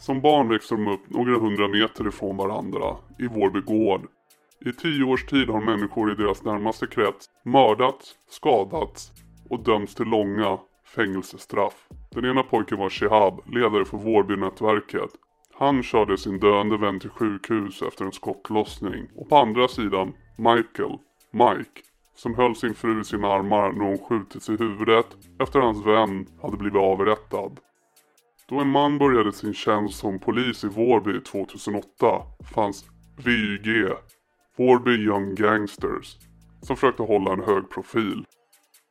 Som barn växte de upp några hundra meter ifrån varandra i Vårby gård. I tio års tid har människor i deras närmaste krets mördats, skadats och dömts till långa fängelsestraff. Den ena pojken var Shihab, ledare för Vårbynätverket. Han körde sin döende vän till sjukhus efter en skottlossning. Och på andra sidan Michael, Mike, som höll sin fru i sina armar när hon skjutits i huvudet efter att hans vän hade blivit avrättad. Då en man började sin tjänst som polis i Vårby 2008 fanns VYG, Vårby Young Gangsters, som försökte hålla en hög profil.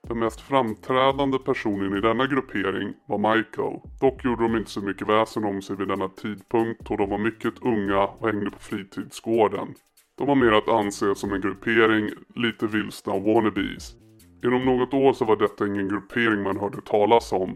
Den mest framträdande personen i denna gruppering var Michael. Dock gjorde de inte så mycket väsen om sig vid denna tidpunkt då de var mycket unga och hängde på fritidsgården. De var mer att anse som en gruppering lite vilsna wannabes. Inom något år så var detta ingen gruppering man hörde talas om.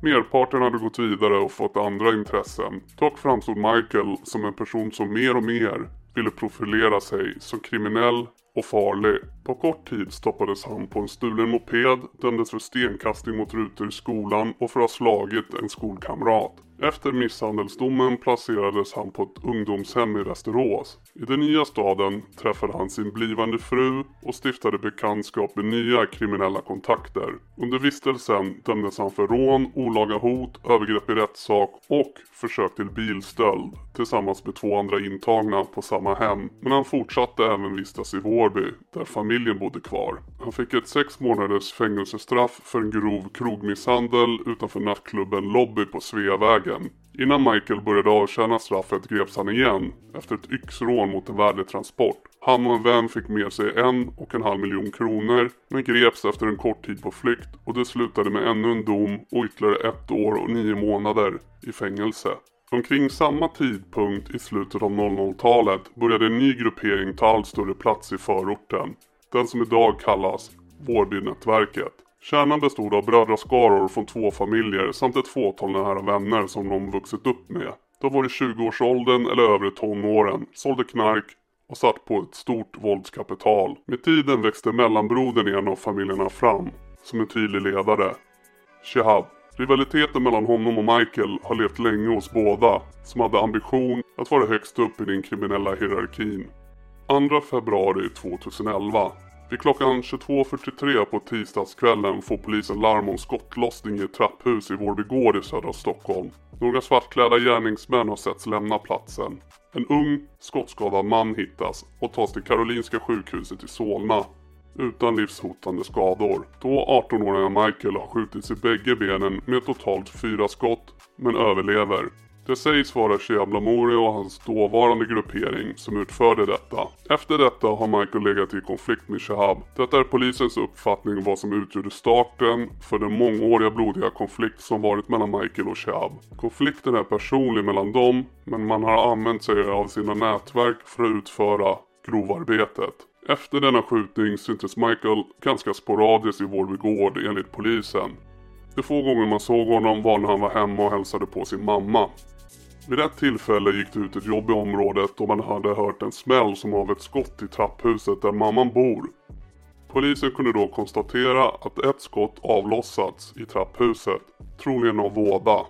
Merparten hade gått vidare och fått andra intressen. Dock framstod Michael som en person som mer och mer ville profilera sig som kriminell och farlig. På kort tid stoppades han på en stulen moped, dömdes för stenkastning mot rutor i skolan och för att ha slagit en skolkamrat. Efter misshandelsdomen placerades han på ett ungdomshem i Västerås. I den nya staden träffade han sin blivande fru och stiftade bekantskap med nya kriminella kontakter. Under vistelsen dömdes han för rån, olaga hot, övergrepp i rättssak och försök till bilstöld tillsammans med två andra intagna på samma hem. Men han fortsatte även vistas i Vårby där familjen bodde kvar. Han fick ett sex månaders fängelsestraff för en grov krogmisshandel utanför nattklubben Lobby på Sveavägen. Innan Michael började avtjäna straffet greps han igen efter ett yxrån mot en värdetransport. Han och en vän fick med sig en och en halv miljon kronor men greps efter en kort tid på flykt och det slutade med ännu en dom och ytterligare ett år och nio månader i fängelse. Omkring samma tidpunkt i slutet av 00-talet började en ny gruppering ta allt större plats i förorten. Den som idag kallas Vårbynätverket. Kärnan bestod av brödraskaror från två familjer samt ett fåtal nära vänner som de vuxit upp med. De var i 20-årsåldern eller övre tonåren, sålde knark och satt på ett stort våldskapital. Med tiden växte mellanbrodern i en av familjerna fram som en tydlig ledare. Shihab. Rivaliteten mellan honom och Michael har levt länge hos båda som hade ambition att vara högst upp i den kriminella hierarkin. 2 februari 2011 vid klockan 22.43 på tisdagskvällen får polisen larm om skottlossning i ett trapphus i Vårby gård i södra Stockholm. Några svartklädda gärningsmän har setts lämna platsen. En ung skottskadad man hittas och tas till Karolinska sjukhuset i Solna utan livshotande skador. Då 18-åriga Michael har skjutits i bägge benen med totalt fyra skott men överlever. Det sägs vara Shia Blamori och hans dåvarande gruppering som utförde detta. Efter detta har Michael legat i konflikt med Shahab. Detta är polisens uppfattning om vad som utgjorde starten för den mångåriga blodiga konflikt som varit mellan Michael och Shahab. Konflikten är personlig mellan dem men man har använt sig av sina nätverk för att utföra grovarbetet. Efter denna skjutning syntes Michael ganska sporadiskt i Vårby gård enligt polisen. De få gånger man såg honom var när han var hemma och hälsade på sin mamma. Vid ett tillfälle gick det ut ett jobb i området och man hade hört en smäll som av ett skott i trapphuset där mamman bor. Polisen kunde då konstatera att ett skott avlossats i trapphuset, troligen av våda.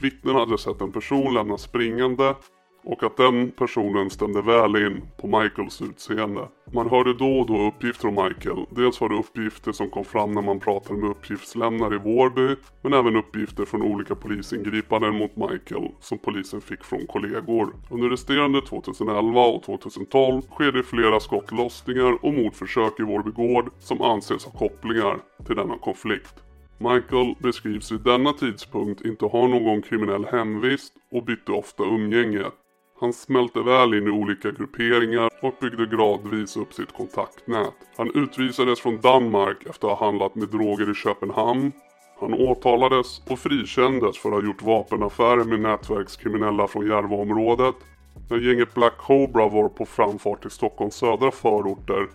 Vittnen hade sett en person lämna springande och att den personen stämde väl in på Michaels utseende. Man hörde då och då uppgifter om Michael. Dels var det uppgifter som kom fram när man pratade med uppgiftslämnare i Vårby, men även uppgifter från olika polisingripanden mot Michael som polisen fick från kollegor. Under resterande 2011 och 2012 sker det flera skottlossningar och mordförsök i Vårby gård som anses ha kopplingar till denna konflikt. Michael beskrivs vid denna tidpunkt inte ha någon kriminell hemvist och bytte ofta umgänge. Han smälte väl in i olika grupperingar och byggde gradvis upp sitt kontaktnät. Han utvisades från Danmark efter att ha handlat med droger i Köpenhamn. Han åtalades och frikändes för att ha gjort vapenaffärer med nätverkskriminella från Järvaområdet. När gänget Black Cobra var på framfart till Stockholms södra förorter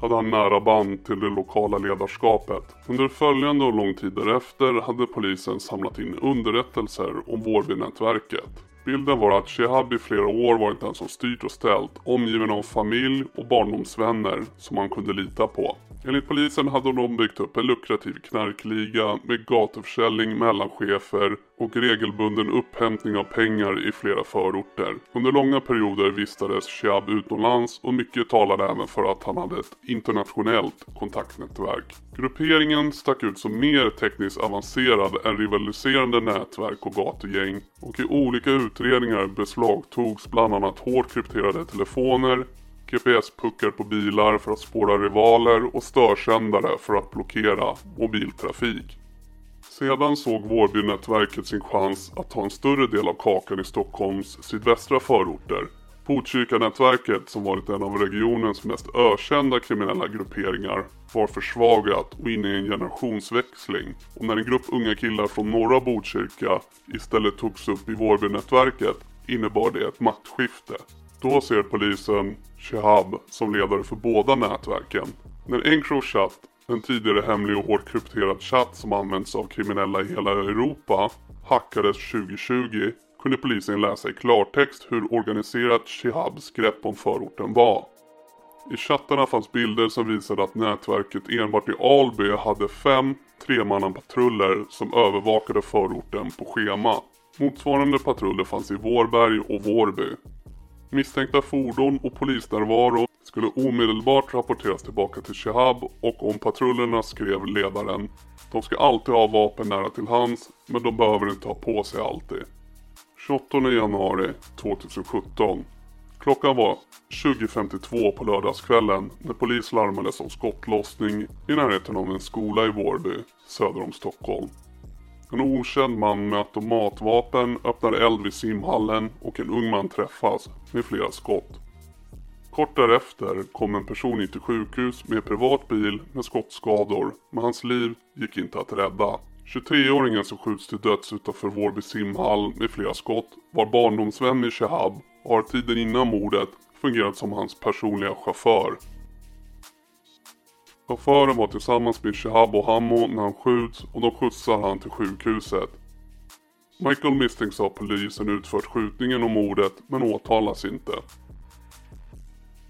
hade han nära band till det lokala ledarskapet. Under följande och lång tid därefter hade polisen samlat in underrättelser om Vårbynätverket. Bilden var att Shehab i flera år varit den som styrt och ställt, omgiven av familj och barndomsvänner som han kunde lita på. Enligt polisen hade de byggt upp en lukrativ knarkliga med gatuförsäljning, mellanchefer och regelbunden upphämtning av pengar i flera förorter. Under långa perioder vistades Shihab utomlands och mycket talade även för att han hade ett internationellt kontaktnätverk. Grupperingen stack ut som mer tekniskt avancerad än rivaliserande nätverk och gatugäng och i olika utredningar beslagtogs bland annat hårt krypterade telefoner, GPS-puckar på bilar för att spåra rivaler och störsändare för att blockera mobiltrafik. Sedan såg Vårbynätverket sin chans att ta en större del av kakan i Stockholms sydvästra förorter. Botkyrkanätverket, som varit en av regionens mest ökända kriminella grupperingar, var försvagat och inne i en generationsväxling. Och när en grupp unga killar från norra Botkyrka istället togs upp i Vårbynätverket innebar det ett maktskifte. Då ser polisen Shihab som ledare för båda nätverken. När Encrochat, en tidigare hemlig och hårt krypterad chatt som används av kriminella i hela Europa, hackades 2020 kunde polisen läsa i klartext hur organiserat Shihabs grepp om förorten var. I chattarna fanns bilder som visade att nätverket enbart i Alby hade fem tremannapatruller som övervakade förorten på schema. Motsvarande patruller fanns i Vårberg och Vårby. Misstänkta fordon och polisnärvaro skulle omedelbart rapporteras tillbaka till Shihab och om patrullerna skrev ledaren. De ska alltid ha vapen nära till hands men de behöver inte ha på sig alltid. 28 januari 2017. Klockan var 20.52 på lördagskvällen när polis larmades om skottlossning i närheten av en skola i Vårby söder om Stockholm. En okänd man med automatvapen öppnar eld vid simhallen och en ung man träffas med flera skott. Kort därefter kom en person in till sjukhus med privat bil med skottskador men hans liv gick inte att rädda. 23-åringen som skjuts till döds utanför Vårby simhall med flera skott var barndomsvän med Shehab och har tiden innan mordet fungerat som hans personliga chaufför. Chauffören var tillsammans med Shihab och Hammo när han skjuts och de skjutsar han till sjukhuset. Michael misstänks av polisen utfört skjutningen och mordet men åtalas inte.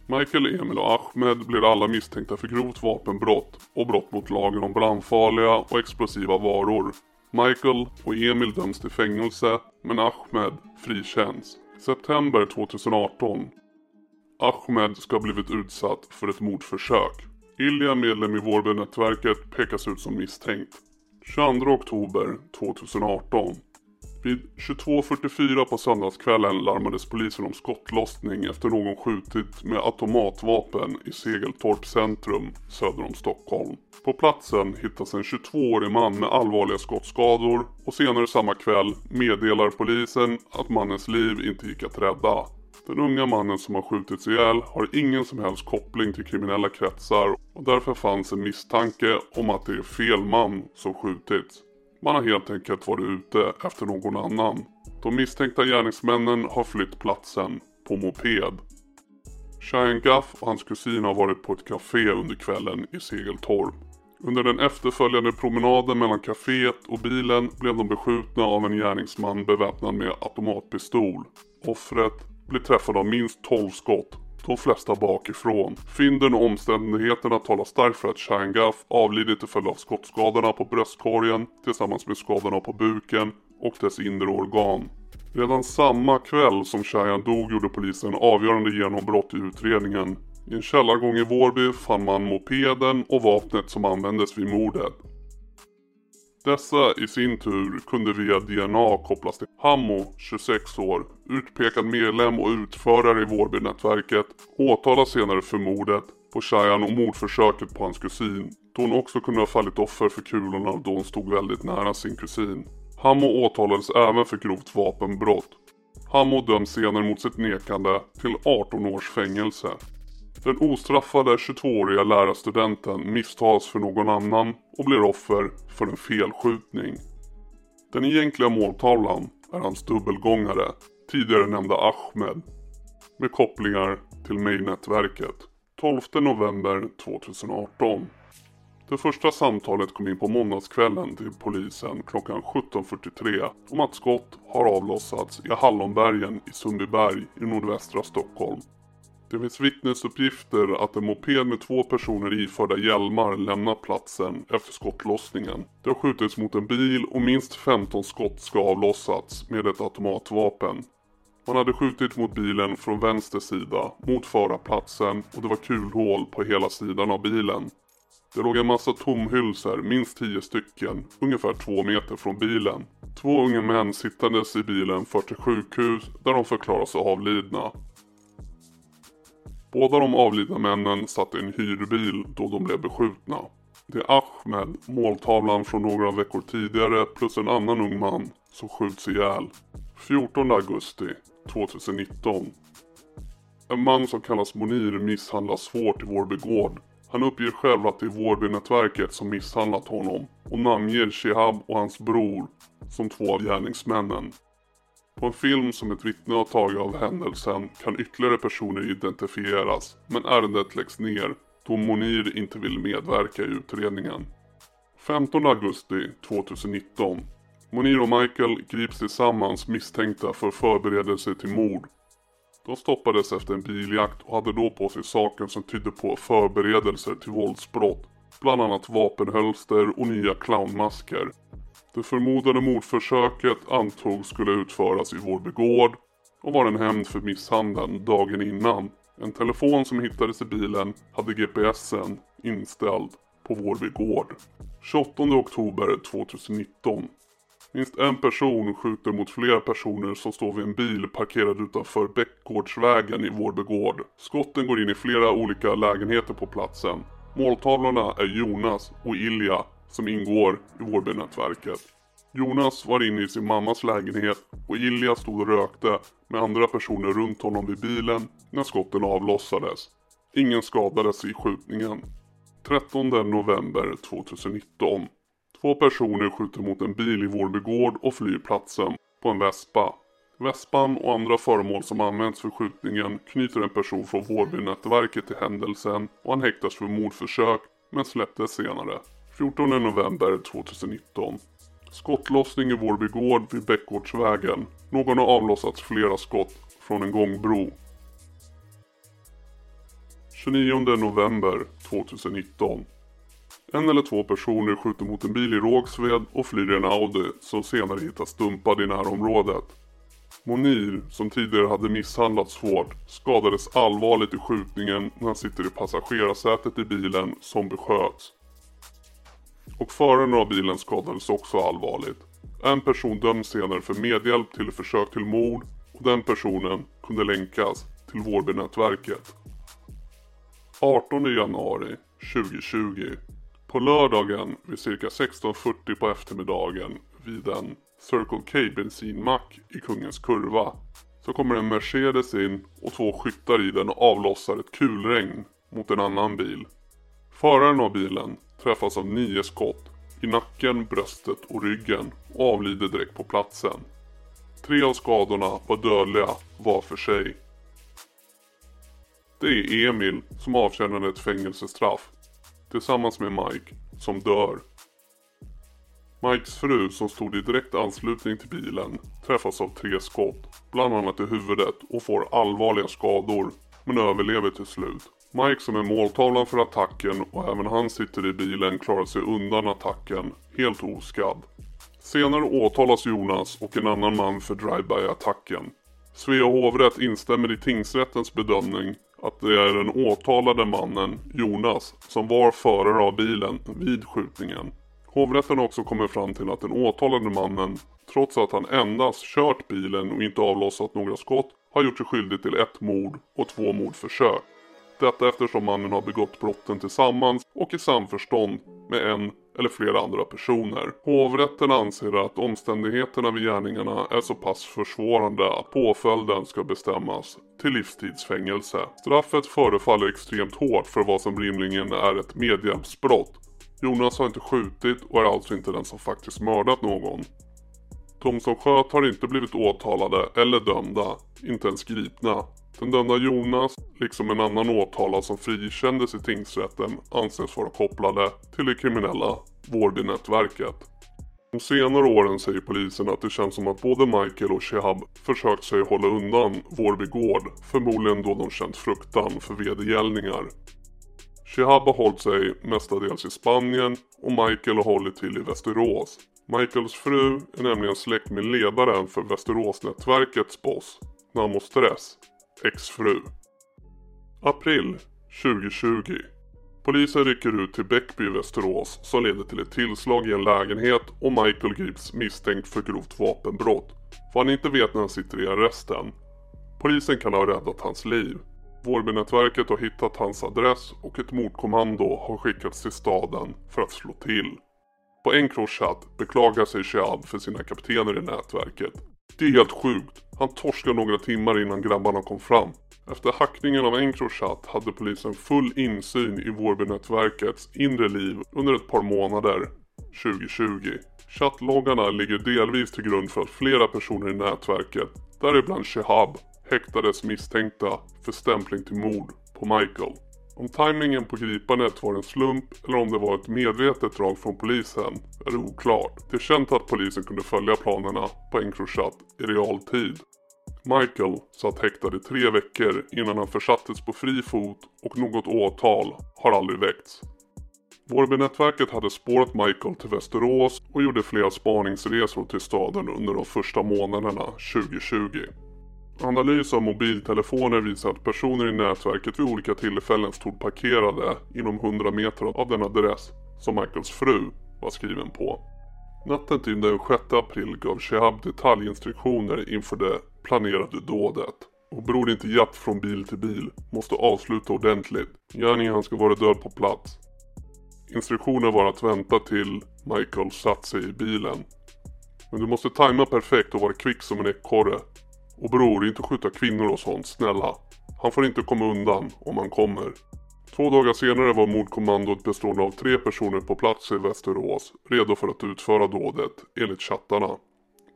Michael, Emil och Ahmed blir alla misstänkta för grovt vapenbrott och brott mot lagen om brandfarliga och explosiva varor. Michael och Emil döms till fängelse men Ahmed frikänns. September 2018. Ahmed ska ha blivit utsatt för ett mordförsök. Ilja, medlem i Vårbynätverket, pekas ut som misstänkt. 22 oktober 2018. Vid 22.44 på söndagskvällen larmades polisen om skottlossning efter någon skjutit med automatvapen i Segeltorp centrum söder om Stockholm. På platsen hittas en 22-årig man med allvarliga skottskador och senare samma kväll meddelar polisen att mannens liv inte gick att rädda. Den unga mannen som har skjutits ihjäl har ingen som helst koppling till kriminella kretsar och därför fanns en misstanke om att det är fel man som skjutits. Man har helt enkelt varit ute efter någon annan. De misstänkta gärningsmännen har flytt platsen på moped. Cheyenne Gaff och hans kusin har varit på ett café under kvällen i Segeltorp. Under den efterföljande promenaden mellan kaféet och bilen blev de beskjutna av en gärningsman beväpnad med automatpistol. Offret blir träffad av minst 12 skott, de flesta bakifrån. Fynden och omständigheterna talar starkt för att Shangaff avlidit till följd av skottskadorna på bröstkorgen tillsammans med skadorna på buken och dess inre organ. Redan samma kväll som Shayan dog gjorde polisen avgörande genombrott i utredningen. I en källargång i Vårby fann man mopeden och vapnet som användes vid mordet. Dessa i sin tur kunde via DNA kopplas till Hammo, 26 år, utpekad medlem och utförare i Vårbynätverket, åtalas senare för mordet på Shayan och mordförsöket på hans kusin, då hon också kunde ha fallit offer för kulorna då hon stod väldigt nära sin kusin. Hammo åtalades även för grovt vapenbrott. Hammo döms senare mot sitt nekande till 18 års fängelse. Den ostraffade 22-åriga lärarstudenten misstas för någon annan och blir offer för en felskjutning. Den egentliga måltavlan är hans dubbelgångare, tidigare nämnda Ahmed, med kopplingar till May-nätverket. 12 november 2018. Det första samtalet kom in på måndagskvällen till polisen klockan 17.43 om att skott har avlossats i Hallonbergen i Sundbyberg i nordvästra Stockholm. Det finns vittnesuppgifter att en moped med två personer iförda hjälmar lämnat platsen efter skottlossningen. Det har skjutits mot en bil och minst 15 skott ska ha avlossats med ett automatvapen. Man hade skjutit mot bilen från vänster sida mot förarplatsen och det var kulhål på hela sidan av bilen. Det låg en massa tomhylsor, minst 10 stycken, ungefär två meter från bilen. Två unga män sittandes i bilen för till sjukhus där de förklaras avlidna. Båda de avlidna männen satt i en hyrbil då de blev beskjutna. Det är Ahmed, måltavlan från några veckor tidigare, plus en annan ung man som skjuts ihjäl. 14 augusti 2019. En man som kallas Monir misshandlas svårt i Vårby gård. Han uppger själv att det är Vårbynätverket som misshandlat honom och namnger Shihab och hans bror som två av gärningsmännen. På en film som ett vittne har tagit av händelsen kan ytterligare personer identifieras men ärendet läggs ner då Monir inte vill medverka i utredningen. 15 augusti 2019. Monir och Michael grips tillsammans misstänkta för förberedelse till mord. De stoppades efter en biljakt och hade då på sig saker som tydde på förberedelser till våldsbrott. Bland annat vapenhölster och nya clownmasker. Det förmodade mordförsöket antogs skulle utföras i Vårby gård och var en hämnd för misshandeln dagen innan. En telefon som hittades i bilen hade GPSen inställd på Vårby gård. 28 oktober 2019. Minst en person skjuter mot flera personer som står vid en bil parkerad utanför Bäckgårdsvägen i Vårby gård. Skotten går in i flera olika lägenheter på platsen. Måltavlorna är Jonas och Ilja som ingår i Vårbynätverket. Jonas var inne i sin mammas lägenhet och Ilja stod och rökte med andra personer runt honom vid bilen när skotten avlossades. Ingen skadades i skjutningen. 13 november 2019. Två personer skjuter mot en bil i Vårby gård och flyr platsen på en vespa. Vespan och andra föremål som används för skjutningen knyter en person från Vårbynätverket till händelsen och han häktas för mordförsök men släpptes senare. 14 november 2019. Skottlossning i Vårby gård vid Bäckgårdsvägen. Någon har avlossat flera skott från en gångbro. 29 november 2019. En eller två personer skjuter mot en bil i Rågsved och flyr i en Audi som senare hittas dumpad i närområdet. Monir, som tidigare hade misshandlats svårt, skadades allvarligt i skjutningen när han sitter i passagerarsätet i bilen som besköts. Och föraren av bilen skadades också allvarligt. En person döms senare för medhjälp till försök till mord och den personen kunde länkas till Vårbynätverket. 18 januari 2020. På lördagen vid cirka 16.40 på eftermiddagen vid en Circle K bensinmack i Kungens Kurva så kommer en Mercedes in och två skyttar i den avlossar ett kulregn mot en annan bil. Föraren av bilen träffas av nio skott i nacken, bröstet och ryggen och avlider direkt på platsen. Tre av skadorna var dödliga var för sig. Det är Emil som avtjänade ett fängelsestraff tillsammans med Mike som dör. Mikes fru som stod i direkt anslutning till bilen träffas av tre skott, bland annat i huvudet och får allvarliga skador men överlever till slut. Mike som är måltavlan för attacken och även han sitter i bilen klarar sig undan attacken helt oskadd. Senare åtalas Jonas och en annan man för drive-by-attacken. Svea hovrätt instämmer i tingsrättens bedömning att det är den åtalade mannen, Jonas, som var förare av bilen vid skjutningen. Hovrätten har också kommit fram till att den åtalade mannen, trots att han endast kört bilen och inte avlossat några skott, har gjort sig skyldig till ett mord och två mordförsök. Detta eftersom mannen har begått brotten tillsammans och i samförstånd med en eller flera andra personer. Hovrätten anser att omständigheterna vid gärningarna är så pass försvårande att påföljden ska bestämmas till livstidsfängelse. Straffet förefaller extremt hårt för vad som rimligen är ett medhjälpsbrott. Jonas har inte skjutit och är alltså inte den som faktiskt mördat någon. De som sköt har inte blivit åtalade eller dömda, inte ens gripna. Den dömda Jonas, liksom en annan åtalad som frikändes i tingsrätten, anses vara kopplade till det kriminella Vårdynätverket. De senare åren säger polisen att det känns som att både Michael och Shehab försökt sig hålla undan Vårby gård, förmodligen då de känt fruktan för vedergällningar. Shehab har hållit sig mestadels i Spanien och Michael har hållit till i Västerås. Michaels fru är nämligen släkt med ledaren för Västeråsnätverkets boss, Namo Stress, exfru. April 2020. Polisen rycker ut till Bäckby i Västerås som leder till ett tillslag i en lägenhet och Michael grips misstänkt för grovt vapenbrott. Vad han inte vet när han sitter i arresten. Polisen kan ha räddat hans liv. Vårbynätverket har hittat hans adress och ett mordkommando har skickats till staden för att slå till. På Encrochat beklagar sig Shehab för sina kaptener i nätverket. Det är helt sjukt. Han torskade några timmar innan grabbarna kom fram. Efter hackningen av Encrochat hade polisen full insyn i Vårbynätverkets inre liv under ett par månader 2020. Chattloggarna ligger delvis till grund för att flera personer i nätverket, däribland Shehab, häktades misstänkta för stämpling till mord på Michael. Om tajmingen på gripandet var en slump eller om det var ett medvetet drag från polisen är oklart. Det är känt att polisen kunde följa planerna på Encrochat i realtid. Michael satt häktad i tre veckor innan han försattes på fri fot och något åtal har aldrig väckts. Vårbynätverket hade spårat Michael till Västerås och gjorde flera spaningsresor till staden under de första månaderna 2020. Analys av mobiltelefoner visar att personer i nätverket vid olika tillfällen stod parkerade inom 100 meter av den adress som Michaels fru var skriven på. Natten till den 6 april gav Shehab detaljinstruktioner inför det planerade dådet. Och bror inte japp från bil till bil måste avsluta ordentligt. Gärningen ska vara död på plats. Instruktionen var att vänta till Michael satt sig i bilen. Men du måste tajma perfekt och vara kvick som en ekorre. Och bror, inte skjuta kvinnor och sånt, snälla. Han får inte komma undan om han kommer. Två dagar senare var mordkommandot bestående av tre personer på plats i Västerås, redo för att utföra dådet, enligt chattarna.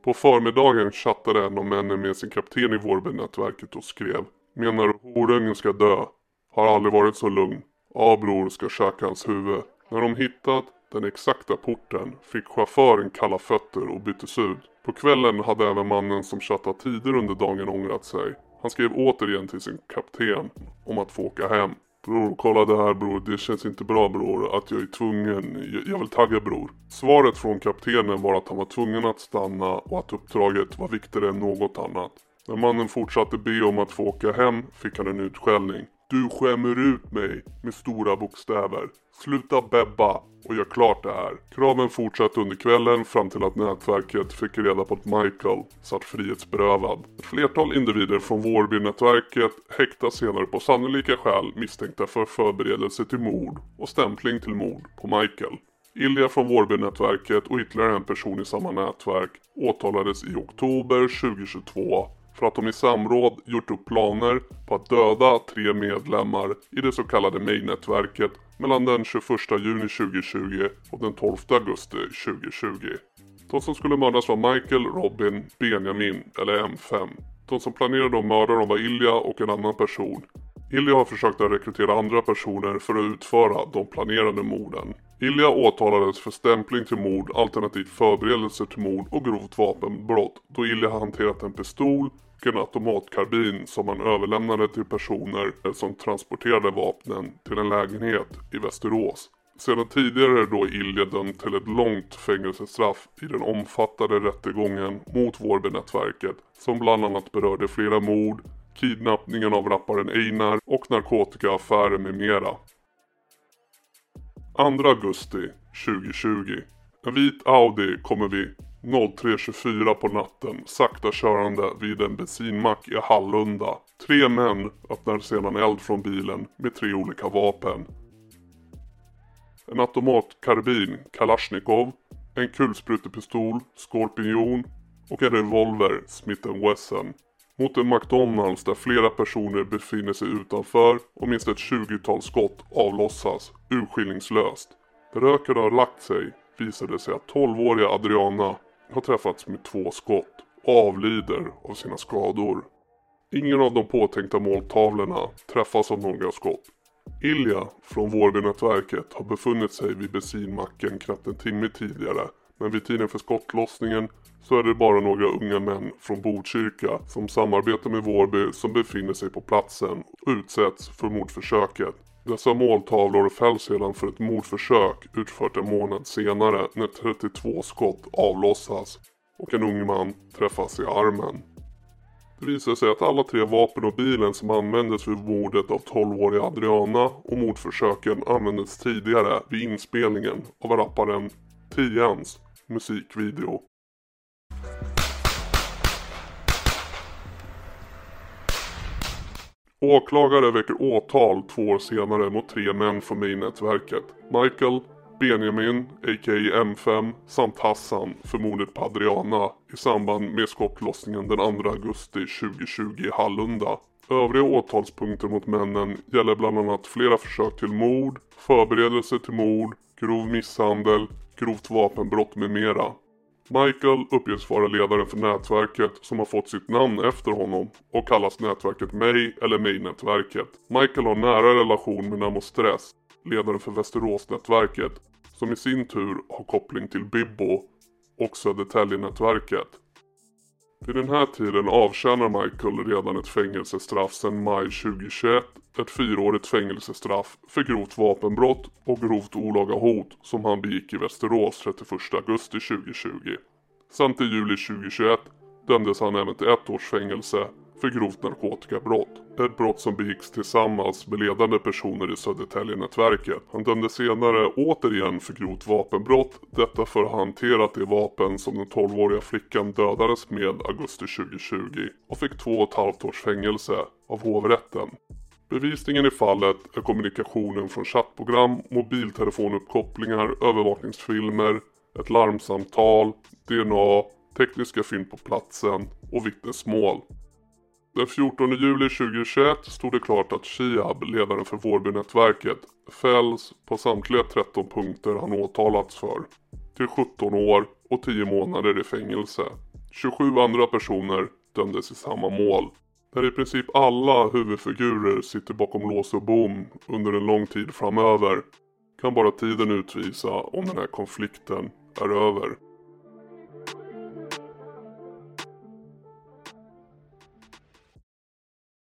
På förmiddagen chattade en av männen med sin kapten i Vårbynätverket och skrev Menar du horungen ska dö? Har aldrig varit så lugn. A bror, ska käka hans huvud. När de hittat den exakta porten fick chauffören kalla fötter och byttes ut. På kvällen hade även mannen som chattat tider under dagen ångrat sig. Han skrev återigen till sin kapten om att få åka hem. Bror, kolla det här bror. Det känns inte bra bror. Att jag är tvungen. Jag, jag vill tagga bror. Svaret från kaptenen var att han var tvungen att stanna och att uppdraget var viktigare än något annat. När mannen fortsatte be om att få åka hem fick han en utskällning. Du skämmer ut mig med stora bokstäver. Sluta bebba och gör klart det här. Kraven fortsatte under kvällen fram till att nätverket fick reda på att Michael satt frihetsberövad. Ett flertal individer från Vårbynätverket häktas senare på sannolika skäl misstänkta för förberedelse till mord och stämpling till mord på Michael. Ilja från Vårbynätverket och ytterligare en person i samma nätverk åtalades i oktober 2022 för att de i samråd gjort upp planer på att döda tre medlemmar i det så kallade May-nätverket mellan den 21 juni 2020 och den 12 augusti 2020. De som skulle mördas var Michael, Robin, Benjamin eller M5. De som planerade att mörda dem var Ilja och en annan person. Ilja har försökt att rekrytera andra personer för att utföra de planerade morden. Ilja åtalades för stämpling till mord alternativt förberedelse till mord och grovt vapenbrott då Ilja hanterat en pistol och automatkarbin som han överlämnade till personer eh, som transporterade vapnen till en lägenhet i Västerås. Sedan tidigare då Ilja dömd till ett långt fängelsestraff i den omfattande rättegången mot Vårbynätverket som bland annat berörde flera mord, kidnappningen av rapparen Einar och narkotikaaffärer med mera. 2 augusti 2020. En vit Audi kommer vid 03.24 på natten sakta körande vid en bensinmack i Hallunda. Tre män öppnar sedan eld från bilen med tre olika vapen. En automatkarbin Kalashnikov, en kulsprutepistol Skorpion och en revolver Smith Wesson. Mot en McDonalds där flera personer befinner sig utanför och minst ett 20-tal skott avlossas urskillningslöst. Där röken har lagt sig visade sig att 12-åriga Adriana har träffats med två skott och avlider av sina skador. Ingen av de påtänkta måltavlorna träffas av några skott. Ilja från Vårbynätverket har befunnit sig vid bensinmacken knappt en timme tidigare Men vid tiden för skottlossningen så är det bara några unga män från Botkyrka som samarbetar med Vårby som befinner sig på platsen och utsätts för mordförsöket. Dessa måltavlor fälls sedan för ett mordförsök utfört en månad senare när 32 skott avlossas och en ung man träffas i armen. Det visar sig att alla tre vapen och bilen som användes vid mordet av 12-åriga Adriana och mordförsöken användes tidigare vid inspelningen av rapparen Tians musikvideo. Åklagare väcker åtal två år senare mot tre män från May nätverket, Michael, Benjamin, a.k.a. M5, samt Hassan för mordet på Adriana i samband med skottlossningen den 2 augusti 2020 i Hallunda. Övriga åtalspunkter mot männen gäller bland annat flera försök till mord, förberedelse till mord, grov misshandel, grovt vapenbrott med mera. Michael uppges vara ledaren för nätverket som har fått sitt namn efter honom och kallas nätverket May eller May-nätverket. Michael har nära relation med Namo Stress, ledaren för Västeråsnätverket, som i sin tur har koppling till Bibbo och Södertäljenätverket. Vid den här tiden avtjänar Michael redan ett fängelsestraff sedan maj 2021. Ett fyraårigt fängelsestraff för grovt vapenbrott och grovt olaga hot som han begick i Västerås 31 augusti 2020. Samt i juli 2021 dömdes han även till ett års fängelse för grovt narkotikabrott. Ett brott som begicks tillsammans med ledande personer i Södertäljenätverket. Han dömdes senare återigen för grovt vapenbrott. Detta för att ha hanterat det vapen som den 12-åriga flickan dödades med augusti 2020 och fick två och ett halvt års fängelse av hovrätten. Bevisningen i fallet är kommunikationen från chattprogram, mobiltelefonuppkopplingar, övervakningsfilmer, ett larmsamtal, DNA, tekniska fynd på platsen och vittnesmål. Den 14 juli 2021 stod det klart att Shiab, ledaren för Vårbynätverket, fälls på samtliga 13 punkter han åtalats för. Till 17 år och 10 månader i fängelse. 27 andra personer dömdes i samma mål. Där i princip alla huvudfigurer sitter bakom lås och bom under en lång tid framöver kan bara tiden utvisa om den här konflikten är över.